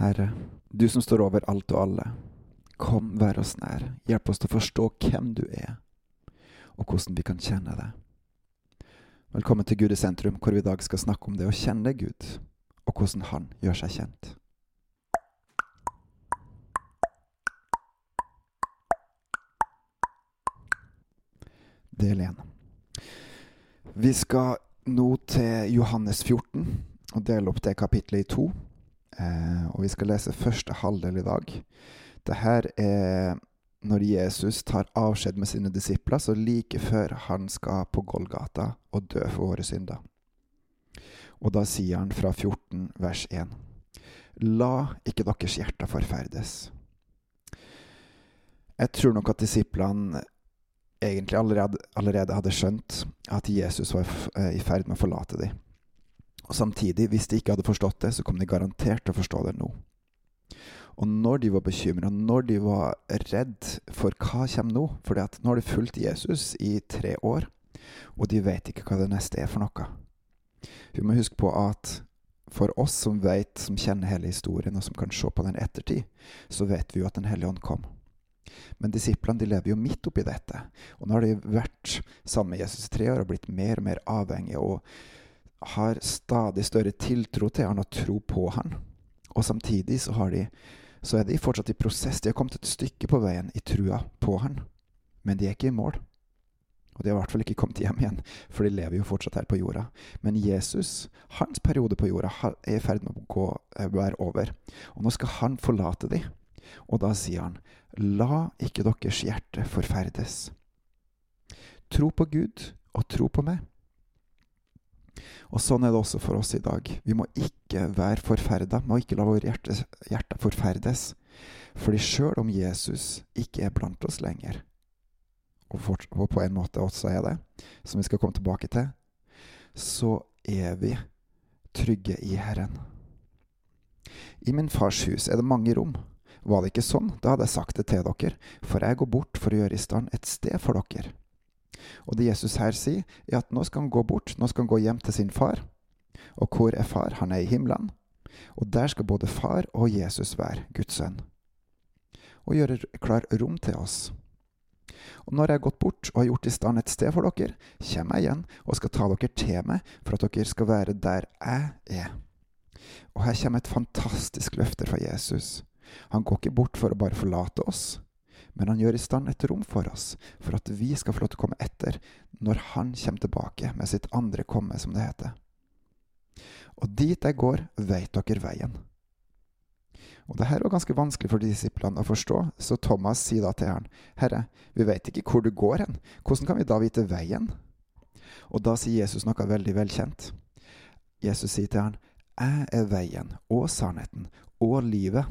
Herre, du som står over alt og alle, kom, vær oss nær. Hjelp oss til å forstå hvem du er, og hvordan vi kan kjenne deg. Velkommen til Gud i sentrum, hvor vi i dag skal snakke om det å kjenne Gud, og hvordan Han gjør seg kjent. Del 1. Vi skal nå til Johannes 14 og dele opp det kapitlet i to. Eh, og vi skal lese første halvdel i dag. Dette er når Jesus tar avskjed med sine disipler, så like før han skal på Golgata og dø for våre synder. Og da sier han fra 14 vers 1.: La ikke deres hjerter forferdes. Jeg tror nok at disiplene egentlig allerede, allerede hadde skjønt at Jesus var eh, i ferd med å forlate dem. Og samtidig, hvis de ikke hadde forstått det, så kom de garantert til å forstå det nå. Og når de var bekymra, når de var redd for hva kommer nå For nå har de fulgt Jesus i tre år, og de vet ikke hva det neste er for noe. Vi må huske på at for oss som vet, som kjenner hele historien, og som kan se på den ettertid, så vet vi jo at Den hellige ånd kom. Men disiplene de lever jo midt oppi dette. Og nå har de vært sammen med Jesus i tre år og blitt mer og mer avhengige og har stadig større tiltro til han og tro på han. Og samtidig så, de, så er de fortsatt i prosess. De har kommet et stykke på veien i trua på han. Men de er ikke i mål. Og de har i hvert fall ikke kommet hjem igjen, for de lever jo fortsatt her på jorda. Men Jesus, hans periode på jorda, er i ferd med å gå, eh, være over. Og nå skal han forlate dem. Og da sier han, la ikke deres hjerte forferdes. Tro på Gud og tro på meg. Og sånn er det også for oss i dag. Vi må ikke være forferda, må ikke la våre hjerte, hjerte forferdes. Fordi sjøl om Jesus ikke er blant oss lenger, og, for, og, på en måte også er det, som vi skal komme tilbake til, så er vi trygge i Herren. I min fars hus er det mange rom. Var det ikke sånn, da hadde jeg sagt det til dere, for jeg går bort for å gjøre i stand et sted for dere. Og det Jesus her sier, er at nå skal han gå bort, nå skal han gå hjem til sin far. Og hvor er far? Han er i himmelen. Og der skal både far og Jesus være, Guds sønn. Og gjøre klar rom til oss. Og når jeg har gått bort og har gjort i stand et sted for dere, kommer jeg igjen og skal ta dere til meg for at dere skal være der jeg er. Og her kommer et fantastisk løfter fra Jesus. Han går ikke bort for å bare forlate oss, men han gjør i stand et rom for oss, for at vi skal få lov til å komme etter når han kommer tilbake med sitt andre komme, som det heter. Og dit jeg går, veit dere veien. Og det her var ganske vanskelig for disiplene å forstå, så Thomas sier da til han, Herre, vi veit ikke hvor du går hen, hvordan kan vi da vite veien? Og da sier Jesus noe veldig velkjent. Jesus sier til han, Jeg er veien og sannheten og livet.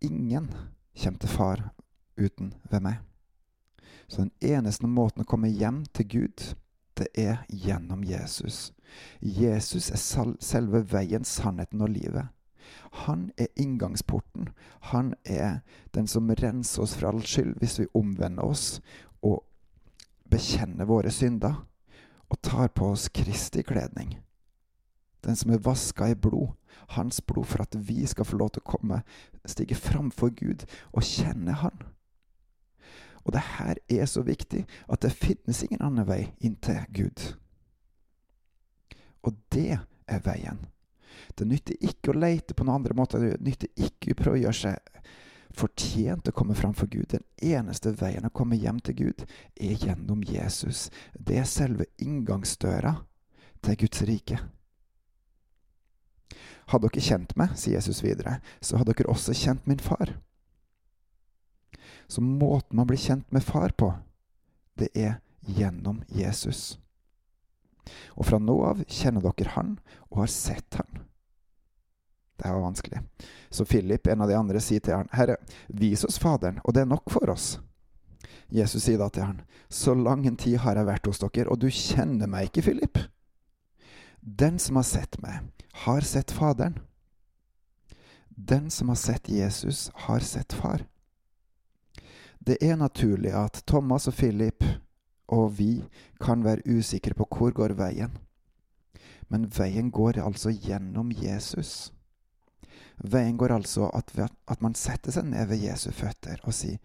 Ingen kommer til far uten ved meg. Så den eneste måten å komme hjem til Gud, det er gjennom Jesus. Jesus er selve veien, sannheten og livet. Han er inngangsporten. Han er den som renser oss fra all skyld hvis vi omvender oss og bekjenner våre synder og tar på oss Kristi kledning. Den som er vaska i blod, hans blod, for at vi skal få lov til å komme, stige framfor Gud og kjenne Han. Og det her er så viktig at det finnes ingen annen vei inn til Gud. Og det er veien. Det nytter ikke å leite på noen andre måter. Det nytter ikke å prøve å gjøre seg fortjent å komme fram for Gud. Den eneste veien å komme hjem til Gud er gjennom Jesus. Det er selve inngangsdøra til Guds rike. Hadde dere kjent meg, sier Jesus videre, så hadde dere også kjent min far. Så måten man blir kjent med far på, det er gjennom Jesus. Og fra nå av kjenner dere han og har sett han. Det var vanskelig. Så Philip, en av de andre, sier til han, Herre, vis oss Faderen, og det er nok for oss. Jesus sier da til han, Så lang en tid har jeg vært hos dere, og du kjenner meg ikke, Philip. Den som har sett meg, har sett Faderen. Den som har sett Jesus, har sett Far. Det er naturlig at Thomas og Philip og vi kan være usikre på hvor går veien. Men veien går altså gjennom Jesus. Veien går altså at, at man setter seg ned ved Jesu føtter og sier,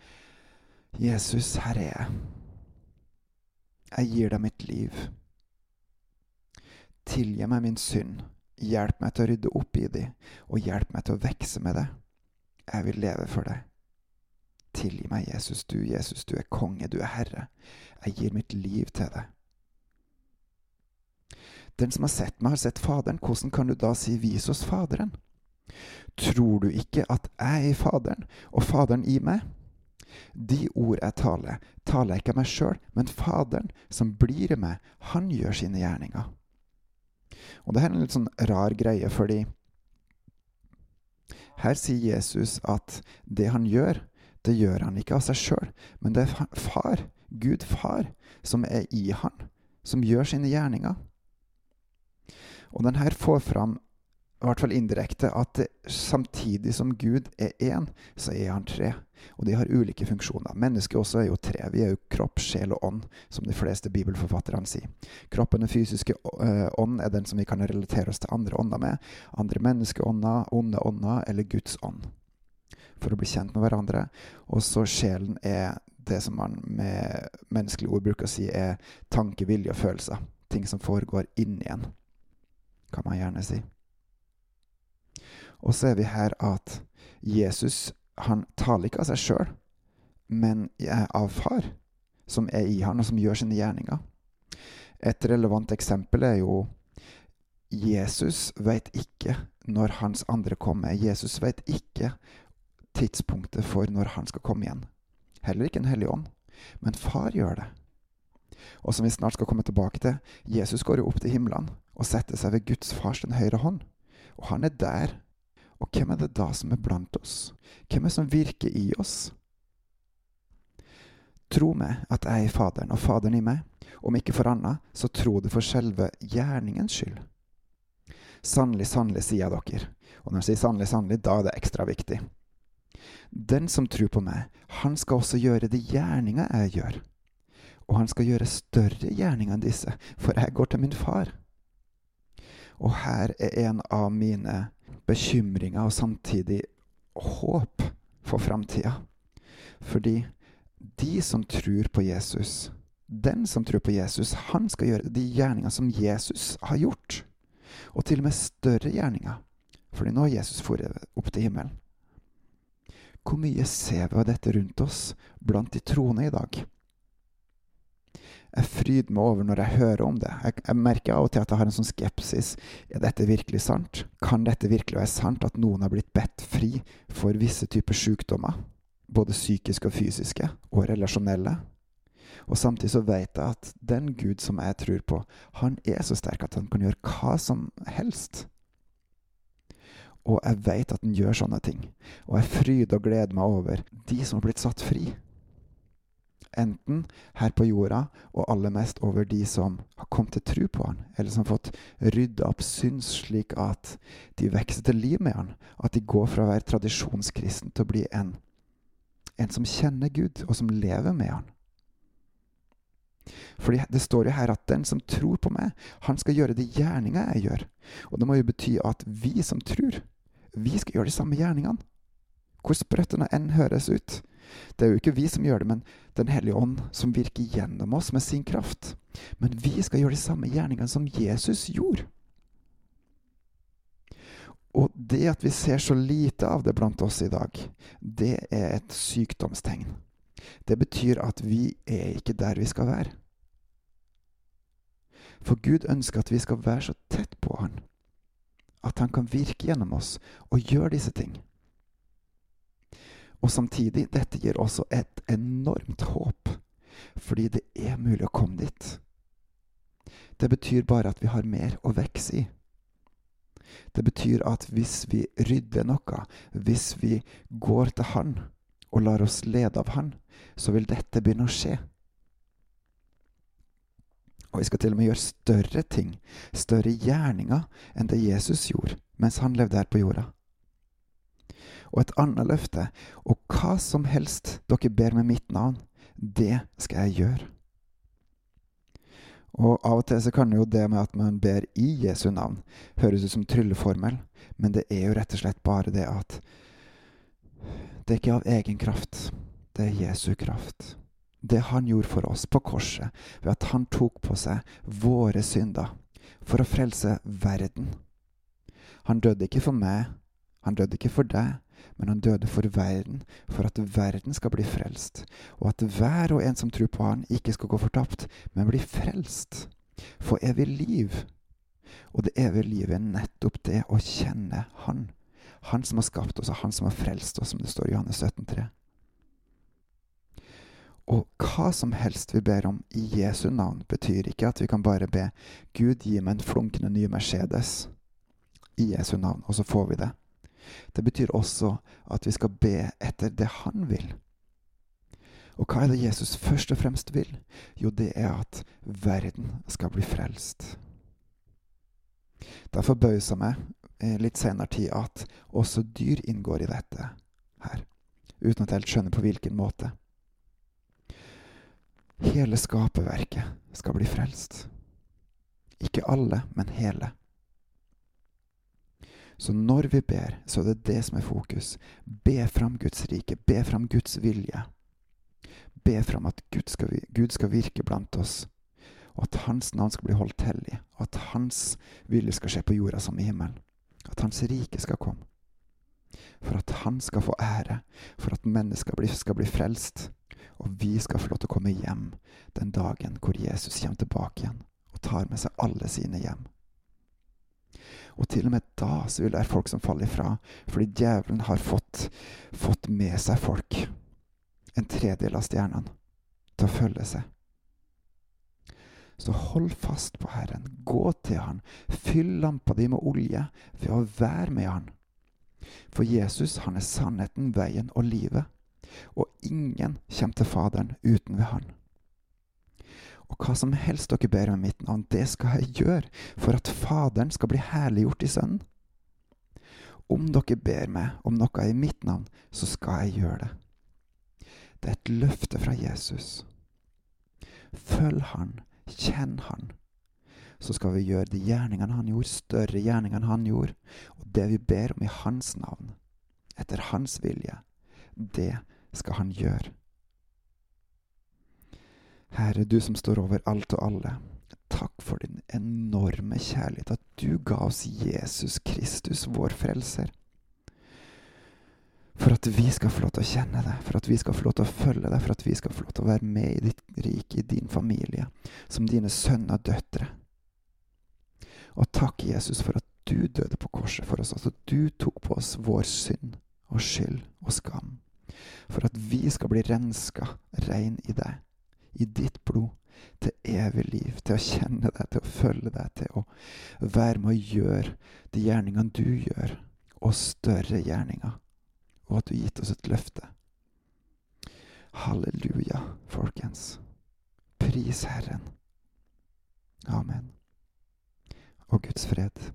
'Jesus, her er jeg. Jeg gir deg mitt liv. Tilgi meg min synd. Hjelp meg til å rydde opp i de, og hjelp meg til å vokse med det. Jeg vil leve for deg. Tilgi meg, Jesus, du, Jesus, du er konge, du er herre. Jeg gir mitt liv til deg. Den som har sett meg, har sett Faderen. Hvordan kan du da si 'vis oss Faderen'? Tror du ikke at jeg er i Faderen, og Faderen i meg? De ord jeg taler, taler jeg ikke av meg sjøl, men Faderen, som blir i meg, han gjør sine gjerninger. Og det her er en litt sånn rar greie, fordi her sier Jesus at det han gjør, det gjør han ikke av seg sjøl, men det er far, Gud far, som er i han, som gjør sine gjerninger. Og den her får fram, i hvert fall indirekte, at samtidig som Gud er én, så er han tre. Og de har ulike funksjoner. Mennesket også er jo tre. Vi er jo kropp, sjel og ånd, som de fleste bibelforfatterne sier. Kroppen, den fysiske ånd, er den som vi kan relatere oss til andre ånder med. Andre menneskeånder, onde ånder eller Guds ånd for å bli kjent med hverandre. Og så sjelen er det som man med menneskelig ord bruker å si er tanke, vilje og følelser. Ting som foregår inni en, kan man gjerne si. Og så er vi her at Jesus han taler ikke av seg sjøl, men av far, som er i han, og som gjør sine gjerninger. Et relevant eksempel er jo Jesus veit ikke når hans andre kommer. Jesus veit ikke tidspunktet for når han skal komme igjen. Heller ikke en hellig ånd. Men far gjør det. Og som vi snart skal komme tilbake til, Jesus går jo opp til himmelen og setter seg ved Guds fars den høyre hånd. Og han er der. Og hvem er det da som er blant oss? Hvem er det som virker i oss? Tro meg at jeg er Faderen, og Faderen i meg. Om ikke for annet, så tro det for selve gjerningens skyld. Sannelig, sannelig, sier jeg dere. Og når jeg sier sannelig, sannelig, da er det ekstra viktig. Den som tror på meg, han skal også gjøre de gjerninger jeg gjør. Og han skal gjøre større gjerninger enn disse, for jeg går til min far. Og her er en av mine bekymringer og samtidig håp for framtida. Fordi de som tror på Jesus, den som tror på Jesus, han skal gjøre de gjerninger som Jesus har gjort. Og til og med større gjerninger. Fordi nå har Jesus dratt opp til himmelen. Hvor mye ser vi av dette rundt oss blant de troende i dag? Jeg fryder meg over når jeg hører om det. Jeg, jeg, merker av og til at jeg har en sånn skepsis. Er dette virkelig sant? Kan dette virkelig være sant at noen har blitt bedt fri for visse typer sykdommer? Både psykiske og fysiske, og relasjonelle. Og samtidig så vet jeg at den Gud som jeg tror på, han er så sterk at han kan gjøre hva som helst. Og jeg vet at den gjør sånne ting. Og jeg fryder og gleder meg over de som har blitt satt fri. Enten her på jorda, og aller mest over de som har kommet til tro på han, eller som har fått rydda opp synd slik at de vokser til liv med han. At de går fra å være tradisjonskristen til å bli en, en som kjenner Gud, og som lever med han. Fordi det står jo her at den som tror på meg, han skal gjøre de gjerninga jeg gjør. Og det må jo bety at vi som tror, vi skal gjøre de samme gjerningene. Hvor sprøtt det enn høres ut. Det er jo ikke vi som gjør det, men Den hellige ånd som virker gjennom oss med sin kraft. Men vi skal gjøre de samme gjerningene som Jesus gjorde. Og det at vi ser så lite av det blant oss i dag, det er et sykdomstegn. Det betyr at vi er ikke der vi skal være. For Gud ønsker at vi skal være så tett på Han at Han kan virke gjennom oss og gjøre disse ting. Og samtidig, dette gir også et enormt håp, fordi det er mulig å komme dit. Det betyr bare at vi har mer å vokse i. Det betyr at hvis vi rydder noe, hvis vi går til Han og lar oss lede av Han, så vil dette begynne å skje. Og vi skal til og med gjøre større ting, større gjerninger, enn det Jesus gjorde mens han levde her på jorda. Og et annet løfte, og hva som helst dere ber med mitt navn, det skal jeg gjøre. Og av og til så kan jo det med at man ber i Jesu navn, høres ut som trylleformel, men det er jo rett og slett bare det at det er ikke av egen kraft, det er Jesu kraft. Det han gjorde for oss på korset, ved at han tok på seg våre synder for å frelse verden. Han døde ikke for meg, han døde ikke for deg, men han døde for verden, for at verden skal bli frelst, og at hver og en som tror på han, ikke skal gå fortapt, men bli frelst. For evig liv. Og det evige livet er nettopp det å kjenne Han. Han som har skapt oss, og Han som har frelst oss, som det står i Johannes 17,3. Hva som helst vi ber om i Jesu navn, betyr ikke at vi kan bare be Gud gi meg en flunkende ny Mercedes i Jesu navn, og så får vi det. Det betyr også at vi skal be etter det han vil. Og hva er det Jesus først og fremst vil? Jo, det er at verden skal bli frelst. Det forbauser meg litt senere tid at også dyr inngår i dette her, uten at jeg helt skjønner på hvilken måte. Hele skaperverket skal bli frelst. Ikke alle, men hele. Så når vi ber, så er det det som er fokus. Be fram Guds rike. Be fram Guds vilje. Be fram at Gud skal, Gud skal virke blant oss, og at Hans navn skal bli holdt hellig, og at Hans vilje skal skje på jorda som i himmelen. At Hans rike skal komme. For at Han skal få ære, for at mennesker skal bli frelst, og vi skal få lov til å komme hjem den dagen hvor Jesus kommer tilbake igjen og tar med seg alle sine hjem. Og til og med da så vil det være folk som faller ifra, fordi djevelen har fått, fått med seg folk, en tredjedel av stjernene, til å følge seg. Så hold fast på Herren, gå til Han, fyll lampa di med olje ved å være med Han. For Jesus, han er sannheten, veien og livet, og ingen kommer til Faderen uten ved Han. Og hva som helst dere ber i mitt navn, det skal jeg gjøre, for at Faderen skal bli herliggjort i Sønnen. Om dere ber meg om noe i mitt navn, så skal jeg gjøre det. Det er et løfte fra Jesus. Følg Han, kjenn Han. Så skal vi gjøre de gjerningene Han gjorde, større gjerningene Han gjorde. Og det vi ber om i Hans navn, etter Hans vilje, det skal Han gjøre. Herre, du som står over alt og alle. Takk for din enorme kjærlighet, at du ga oss Jesus Kristus, vår frelser. For at vi skal få lov til å kjenne deg, for at vi skal få lov til å følge deg, for at vi skal få lov til å være med i ditt rike, i din familie, som dine sønner og døtre. Og takk, Jesus, for at du døde på korset for oss, at du tok på oss vår synd og skyld og skam, for at vi skal bli renska rein i deg i ditt blod til evig liv, til å kjenne deg, til å følge deg, til å være med å gjøre de gjerningene du gjør, og større gjerninger, og at du har gitt oss et løfte. Halleluja, folkens. Pris Herren. Amen. Og Guds fred.